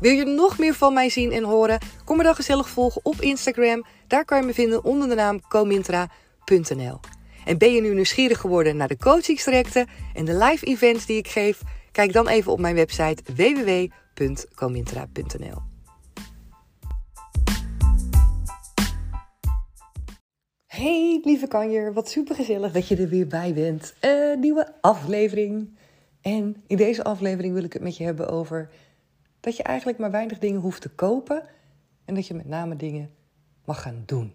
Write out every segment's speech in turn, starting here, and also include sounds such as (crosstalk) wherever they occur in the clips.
Wil je nog meer van mij zien en horen? Kom me dan gezellig volgen op Instagram. Daar kan je me vinden onder de naam comintra.nl. En ben je nu nieuwsgierig geworden naar de coachingstrajecten en de live events die ik geef? Kijk dan even op mijn website www.comintra.nl. Hey lieve kanjer, wat super gezellig dat je er weer bij bent. Een nieuwe aflevering. En in deze aflevering wil ik het met je hebben over dat je eigenlijk maar weinig dingen hoeft te kopen en dat je met name dingen mag gaan doen.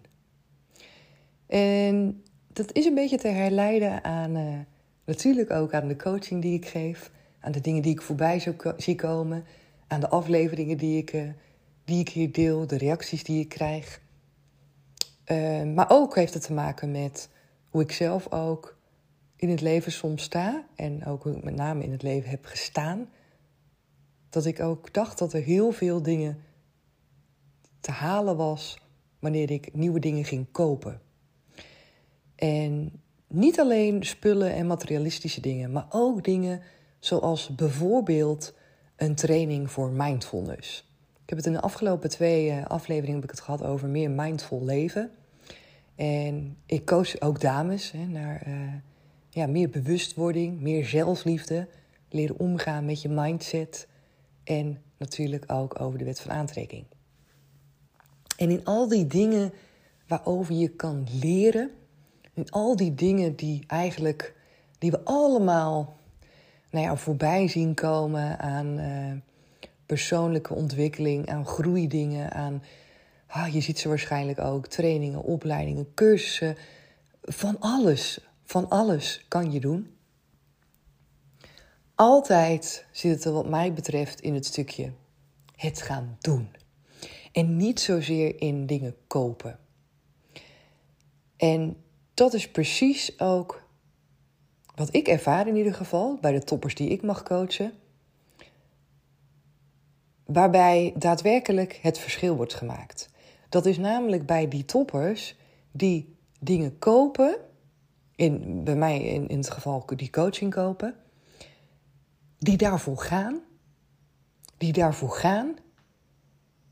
En dat is een beetje te herleiden aan, uh, natuurlijk ook aan de coaching die ik geef, aan de dingen die ik voorbij zo zie komen, aan de afleveringen die ik, uh, die ik hier deel, de reacties die ik krijg. Uh, maar ook heeft het te maken met hoe ik zelf ook in het leven soms sta en ook hoe ik met name in het leven heb gestaan dat ik ook dacht dat er heel veel dingen te halen was wanneer ik nieuwe dingen ging kopen. En niet alleen spullen en materialistische dingen, maar ook dingen zoals bijvoorbeeld een training voor mindfulness. Ik heb het in de afgelopen twee eh, afleveringen heb ik het gehad over meer mindful leven. En ik coach ook dames hè, naar uh, ja, meer bewustwording, meer zelfliefde, leren omgaan met je mindset, en natuurlijk ook over de wet van aantrekking. En in al die dingen waarover je kan leren, in al die dingen die eigenlijk, die we allemaal nou ja, voorbij zien komen aan uh, persoonlijke ontwikkeling, aan groeidingen, aan, ah, je ziet ze waarschijnlijk ook, trainingen, opleidingen, cursussen, van alles, van alles kan je doen. Altijd zit het er wat mij betreft in het stukje het gaan doen. En niet zozeer in dingen kopen. En dat is precies ook wat ik ervaar in ieder geval bij de toppers die ik mag coachen. Waarbij daadwerkelijk het verschil wordt gemaakt. Dat is namelijk bij die toppers die dingen kopen, in, bij mij in, in het geval die coaching kopen, die daarvoor gaan, die daarvoor gaan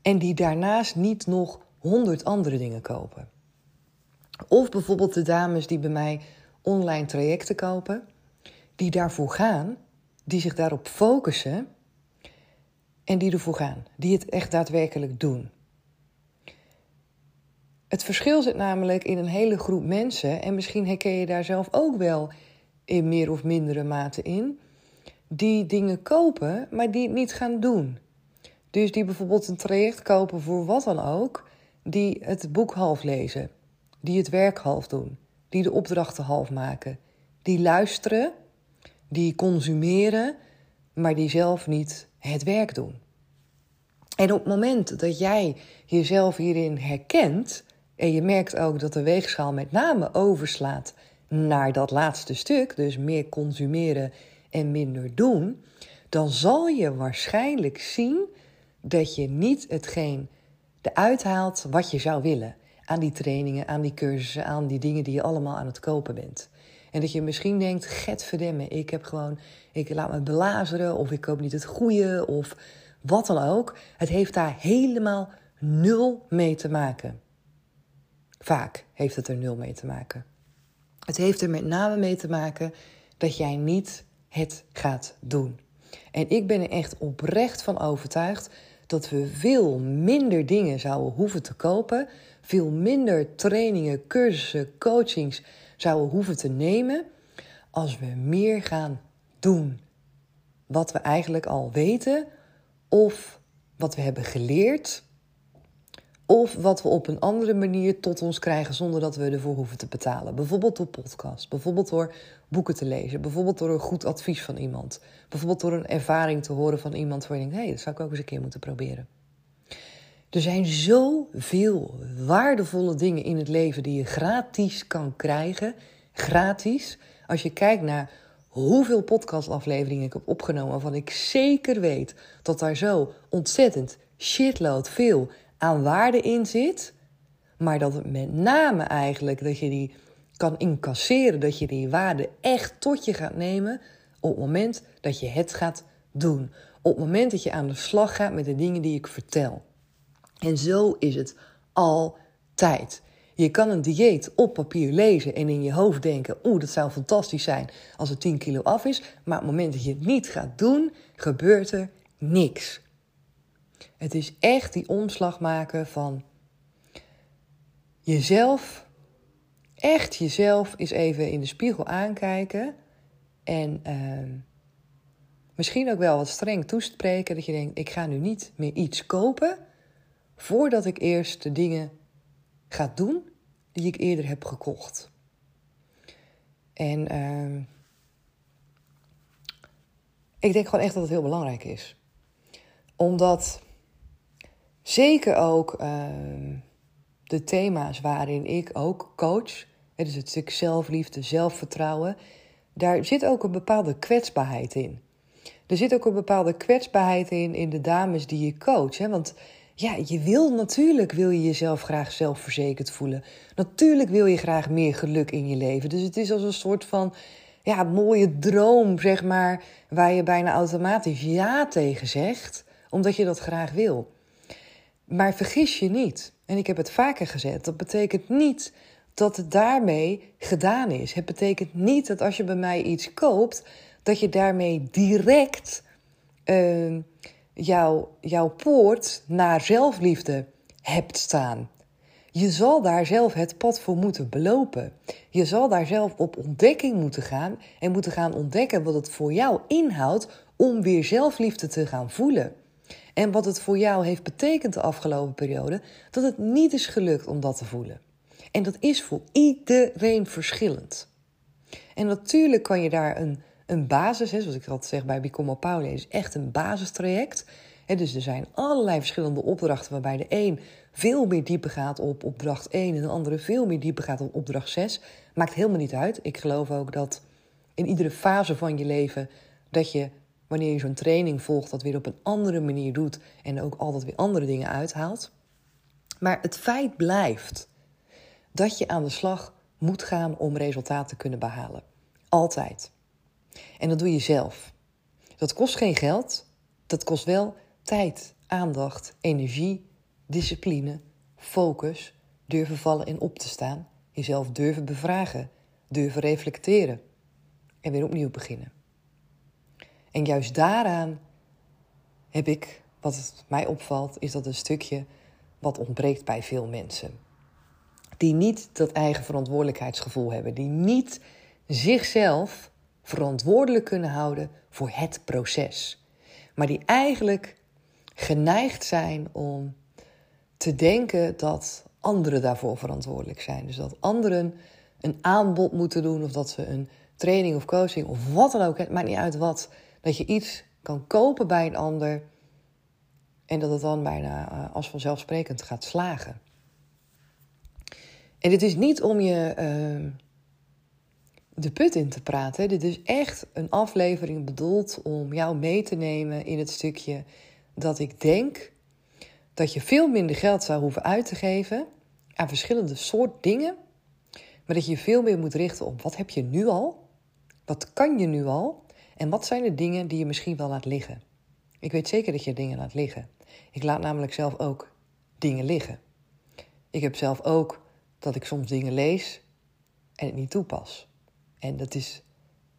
en die daarnaast niet nog honderd andere dingen kopen. Of bijvoorbeeld de dames die bij mij online trajecten kopen, die daarvoor gaan, die zich daarop focussen en die ervoor gaan, die het echt daadwerkelijk doen. Het verschil zit namelijk in een hele groep mensen, en misschien herken je daar zelf ook wel in meer of mindere mate in, die dingen kopen, maar die het niet gaan doen. Dus die bijvoorbeeld een traject kopen voor wat dan ook, die het boek half lezen, die het werk half doen, die de opdrachten half maken, die luisteren, die consumeren, maar die zelf niet het werk doen. En op het moment dat jij jezelf hierin herkent en je merkt ook dat de weegschaal met name overslaat naar dat laatste stuk, dus meer consumeren en minder doen, dan zal je waarschijnlijk zien dat je niet hetgeen eruit haalt wat je zou willen. Aan die trainingen, aan die cursussen, aan die dingen die je allemaal aan het kopen bent. En dat je misschien denkt, get ik heb gewoon, ik laat me belazeren of ik koop niet het goede of wat dan ook. Het heeft daar helemaal nul mee te maken. Vaak heeft het er nul mee te maken. Het heeft er met name mee te maken dat jij niet het gaat doen. En ik ben er echt oprecht van overtuigd dat we veel minder dingen zouden hoeven te kopen, veel minder trainingen, cursussen, coachings zouden hoeven te nemen als we meer gaan doen wat we eigenlijk al weten of wat we hebben geleerd of wat we op een andere manier tot ons krijgen zonder dat we ervoor hoeven te betalen. Bijvoorbeeld door podcast, bijvoorbeeld door boeken te lezen, bijvoorbeeld door een goed advies van iemand, bijvoorbeeld door een ervaring te horen van iemand waar je denkt: hé, hey, dat zou ik ook eens een keer moeten proberen. Er zijn zoveel waardevolle dingen in het leven die je gratis kan krijgen. Gratis. Als je kijkt naar hoeveel podcastafleveringen ik heb opgenomen, waarvan ik zeker weet dat daar zo ontzettend shitload veel aan waarde in zit. Maar dat het met name eigenlijk dat je die kan incasseren, dat je die waarde echt tot je gaat nemen op het moment dat je het gaat doen. Op het moment dat je aan de slag gaat met de dingen die ik vertel. En zo is het altijd. Je kan een dieet op papier lezen en in je hoofd denken: oeh, dat zou fantastisch zijn als het 10 kilo af is. Maar op het moment dat je het niet gaat doen, gebeurt er niks. Het is echt die omslag maken van jezelf, echt jezelf eens even in de spiegel aankijken. En uh, misschien ook wel wat streng toespreken. Dat je denkt: ik ga nu niet meer iets kopen voordat ik eerst de dingen ga doen die ik eerder heb gekocht. En uh, ik denk gewoon echt dat het heel belangrijk is. Omdat zeker ook uh, de thema's waarin ik ook coach, het is het stuk zelfliefde, zelfvertrouwen, daar zit ook een bepaalde kwetsbaarheid in. Er zit ook een bepaalde kwetsbaarheid in in de dames die je coach. Hè? Want ja, je wil natuurlijk wil je jezelf graag zelfverzekerd voelen. Natuurlijk wil je graag meer geluk in je leven. Dus het is als een soort van ja, mooie droom, zeg maar, waar je bijna automatisch ja tegen zegt, omdat je dat graag wil. Maar vergis je niet, en ik heb het vaker gezet, dat betekent niet dat het daarmee gedaan is. Het betekent niet dat als je bij mij iets koopt, dat je daarmee direct. Jouw, jouw poort naar zelfliefde hebt staan. Je zal daar zelf het pad voor moeten belopen. Je zal daar zelf op ontdekking moeten gaan en moeten gaan ontdekken wat het voor jou inhoudt om weer zelfliefde te gaan voelen. En wat het voor jou heeft betekend de afgelopen periode, dat het niet is gelukt om dat te voelen. En dat is voor iedereen verschillend. En natuurlijk kan je daar een een basis, hè, zoals ik altijd zeg bij Become Pauli, is echt een basistraject. Dus er zijn allerlei verschillende opdrachten waarbij de een veel meer dieper gaat op opdracht 1 en de andere veel meer dieper gaat op opdracht 6. Maakt helemaal niet uit. Ik geloof ook dat in iedere fase van je leven dat je, wanneer je zo'n training volgt, dat weer op een andere manier doet en ook altijd weer andere dingen uithaalt. Maar het feit blijft dat je aan de slag moet gaan om resultaten te kunnen behalen. Altijd. En dat doe je zelf. Dat kost geen geld, dat kost wel tijd, aandacht, energie, discipline, focus, durven vallen en op te staan, jezelf durven bevragen, durven reflecteren en weer opnieuw beginnen. En juist daaraan heb ik, wat mij opvalt, is dat een stukje wat ontbreekt bij veel mensen. Die niet dat eigen verantwoordelijkheidsgevoel hebben, die niet zichzelf verantwoordelijk kunnen houden voor het proces. Maar die eigenlijk geneigd zijn om te denken dat anderen daarvoor verantwoordelijk zijn. Dus dat anderen een aanbod moeten doen of dat ze een training of coaching of wat dan ook, het maakt niet uit wat, dat je iets kan kopen bij een ander en dat het dan bijna eh, als vanzelfsprekend gaat slagen. En dit is niet om je uh, de put in te praten. Dit is echt een aflevering bedoeld om jou mee te nemen in het stukje dat ik denk dat je veel minder geld zou hoeven uit te geven aan verschillende soort dingen, maar dat je veel meer moet richten op wat heb je nu al, wat kan je nu al en wat zijn de dingen die je misschien wel laat liggen. Ik weet zeker dat je dingen laat liggen. Ik laat namelijk zelf ook dingen liggen. Ik heb zelf ook dat ik soms dingen lees en het niet toepas. En dat is,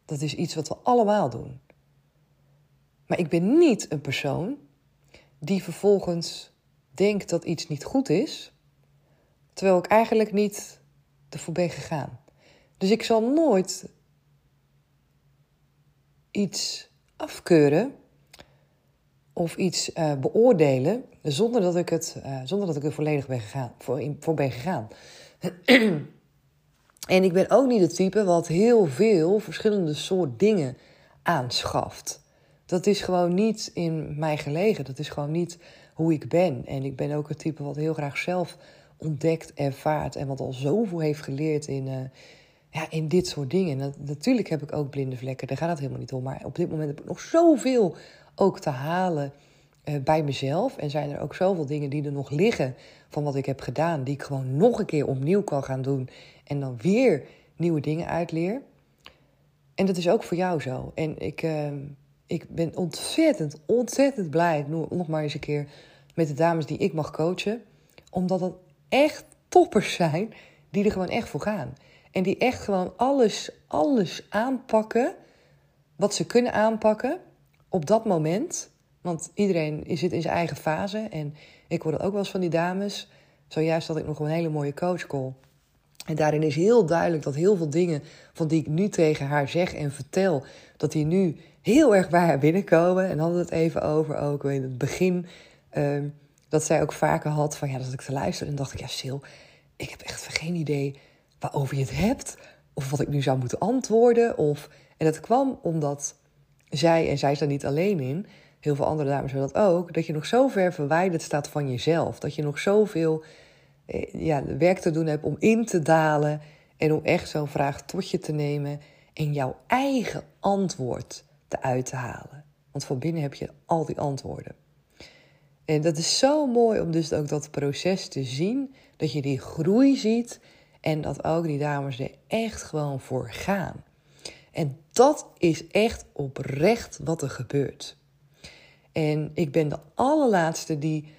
dat is iets wat we allemaal doen. Maar ik ben niet een persoon die vervolgens denkt dat iets niet goed is, terwijl ik eigenlijk niet ervoor ben gegaan. Dus ik zal nooit iets afkeuren of iets uh, beoordelen zonder dat ik, het, uh, zonder dat ik er volledig ben gegaan, voor, in, voor ben gegaan. (clears throat) en ik ben ook niet het type wat heel veel verschillende soort dingen aanschaft. Dat is gewoon niet in mij gelegen. Dat is gewoon niet hoe ik ben. En ik ben ook het type wat heel graag zelf ontdekt, ervaart en wat al zoveel heeft geleerd in, uh, ja, in dit soort dingen. natuurlijk heb ik ook blinde vlekken, daar gaat het helemaal niet om. Maar op dit moment heb ik nog zoveel ook te halen uh, bij mezelf. En zijn er ook zoveel dingen die er nog liggen van wat ik heb gedaan, die ik gewoon nog een keer opnieuw kan gaan doen. En dan weer nieuwe dingen uitleer. En dat is ook voor jou zo. En ik, uh, ik ben ontzettend, ontzettend blij, nog maar eens een keer, met de dames die ik mag coachen. Omdat het echt toppers zijn die er gewoon echt voor gaan. En die echt gewoon alles, alles aanpakken wat ze kunnen aanpakken op dat moment. Want iedereen zit in zijn eigen fase. En ik hoor dat ook wel eens van die dames. Zojuist had ik nog een hele mooie coachcall. En daarin is heel duidelijk dat heel veel dingen van die ik nu tegen haar zeg en vertel, dat die nu heel erg bij haar binnenkomen. En hadden het even over ook in het begin. Ehm, dat zij ook vaker had van ja, dat ik te luisteren. En dacht ik, ja, Sil, ik heb echt geen idee waarover je het hebt. Of wat ik nu zou moeten antwoorden. Of... En dat kwam omdat zij, en zij is daar niet alleen in, heel veel andere dames hebben dat ook, dat je nog zo ver verwijderd staat van jezelf. Dat je nog zoveel eh, ja, werk te doen hebt om in te dalen en om echt zo'n vraag tot je te nemen en jouw eigen antwoord te uit te halen. Want van binnen heb je al die antwoorden. En dat is zo mooi om dus ook dat proces te zien, dat je die groei ziet en dat ook die dames er echt gewoon voor gaan. En dat is echt oprecht wat er gebeurt. En ik ben de allerlaatste die,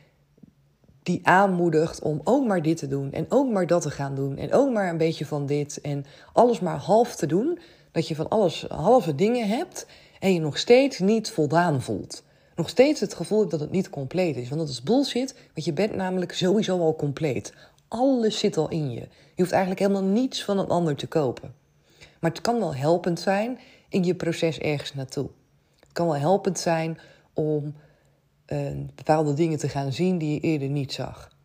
die aanmoedigt om ook maar dit te doen en ook maar dat te gaan doen en ook maar een beetje van dit en alles maar half te doen. Dat je van alles halve dingen hebt en je nog steeds niet voldaan voelt. Nog steeds het gevoel hebt dat het niet compleet is. Want dat is bullshit, want je bent namelijk sowieso al compleet. Alles zit al in je. Je hoeft eigenlijk helemaal niets van een ander te kopen. Maar het kan wel helpend zijn in je proces ergens naartoe. Het kan wel helpend zijn om uh, bepaalde dingen te gaan zien die je eerder niet zag.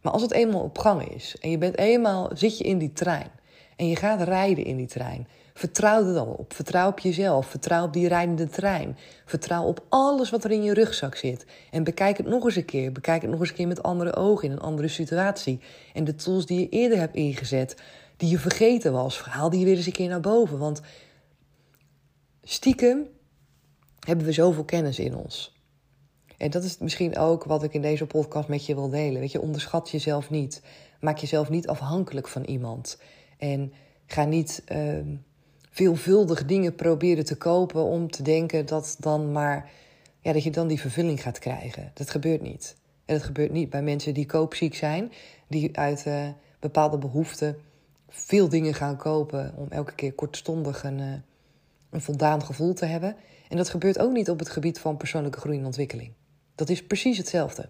Maar als het eenmaal op gang is en je bent eenmaal, zit je in die trein en je gaat rijden in die trein, vertrouw er dan op. Vertrouw op jezelf. Vertrouw op die rijdende trein. Vertrouw op alles wat er in je rugzak zit. En bekijk het nog eens een keer. Bekijk het nog eens een keer met andere ogen in een andere situatie. En de tools die je eerder hebt ingezet, die je vergeten was, haal die weer eens een keer naar boven. Want stiekem hebben we zoveel kennis in ons. En dat is misschien ook wat ik in deze podcast met je wil delen. Weet je, onderschat jezelf niet. Maak jezelf niet afhankelijk van iemand. En ga niet uh, veelvuldig dingen proberen te kopen om te denken dat, dan maar, ja, dat je dan die vervulling gaat krijgen. Dat gebeurt niet. En dat gebeurt niet bij mensen die koopziek zijn, die uit uh, bepaalde behoeften veel dingen gaan kopen om elke keer kortstondig een, uh, een voldaan gevoel te hebben. En dat gebeurt ook niet op het gebied van persoonlijke groei en ontwikkeling. Dat is precies hetzelfde.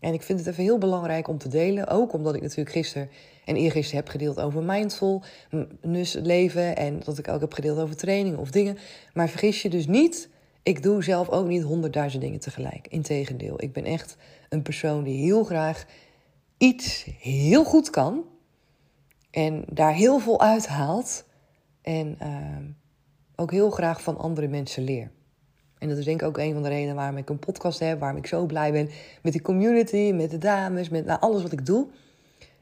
En ik vind het even heel belangrijk om te delen, ook omdat ik natuurlijk gisteren en eergisteren heb gedeeld over mindfulness leven en dat ik ook heb gedeeld over trainingen of dingen. Maar vergis je dus niet, ik doe zelf ook niet honderdduizend dingen tegelijk. Integendeel, ik ben echt een persoon die heel graag iets heel goed kan en daar heel veel uithaalt en uh, ook heel graag van andere mensen leer. En dat is denk ik ook een van de redenen waarom ik een podcast heb, waarom ik zo blij ben met die community, met de dames, met nou, alles wat ik doe.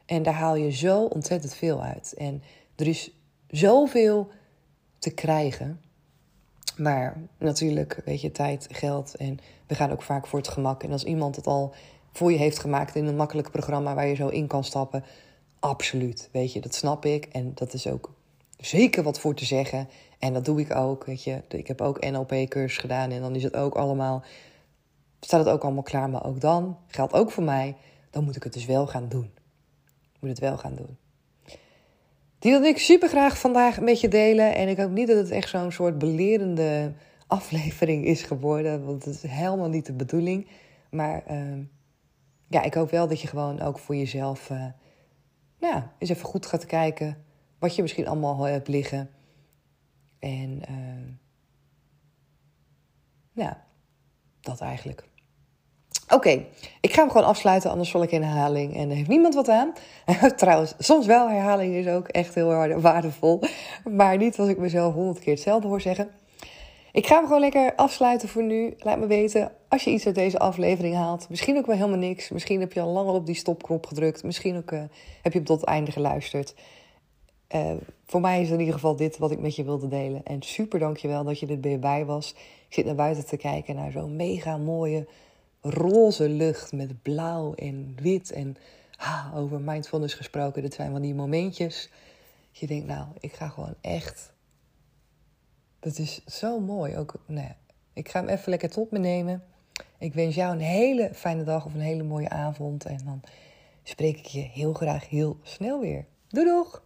En daar haal je zo ontzettend veel uit. En er is zoveel te krijgen. Maar natuurlijk, weet je, tijd, geld en we gaan ook vaak voor het gemak. En als iemand het al voor je heeft gemaakt in een makkelijk programma waar je zo in kan stappen, absoluut, weet je, dat snap ik. En dat is ook zeker wat voor te zeggen. En dat doe ik ook, weet je. Ik heb ook NLP-cursus gedaan en dan is het ook allemaal, staat het ook allemaal klaar. Maar ook dan, geldt ook voor mij, dan moet ik het dus wel gaan doen. Ik moet het wel gaan doen. Die wilde ik super graag vandaag met je delen. En ik hoop niet dat het echt zo'n soort belerende aflevering is geworden. Want het is helemaal niet de bedoeling. Maar ehm, ja, ik hoop wel dat je gewoon ook voor jezelf uh, nou, eens even goed gaat kijken. Wat je misschien allemaal hebt liggen. En uh, ja, dat eigenlijk. Oké, ik ga hem gewoon afsluiten, anders val ik in herhaling en er heeft niemand wat aan. (laughs) Trouwens, soms wel, herhaling is ook echt heel waardevol. Maar niet als ik mezelf honderd keer hetzelfde hoor zeggen. Ik ga hem gewoon lekker afsluiten voor nu. Laat me weten als je iets uit deze aflevering haalt. Misschien ook wel helemaal niks. Misschien heb je al lang al op die stopknop gedrukt. Misschien ook uh, heb je tot het einde geluisterd. Uh, voor mij is in ieder geval dit wat ik met je wilde delen. En super dankjewel dat je er weer bij was. Ik zit naar buiten te kijken naar zo'n mega mooie roze lucht met blauw en wit. En ah, over mindfulness gesproken, dat zijn van die momentjes. Je denkt, nou, ik ga gewoon echt. Dat is zo mooi. Ook, nou ik ga hem even lekker tot me nemen. Ik wens jou een hele fijne dag of een hele mooie avond. En dan spreek ik je heel graag heel snel weer. Doei doeg!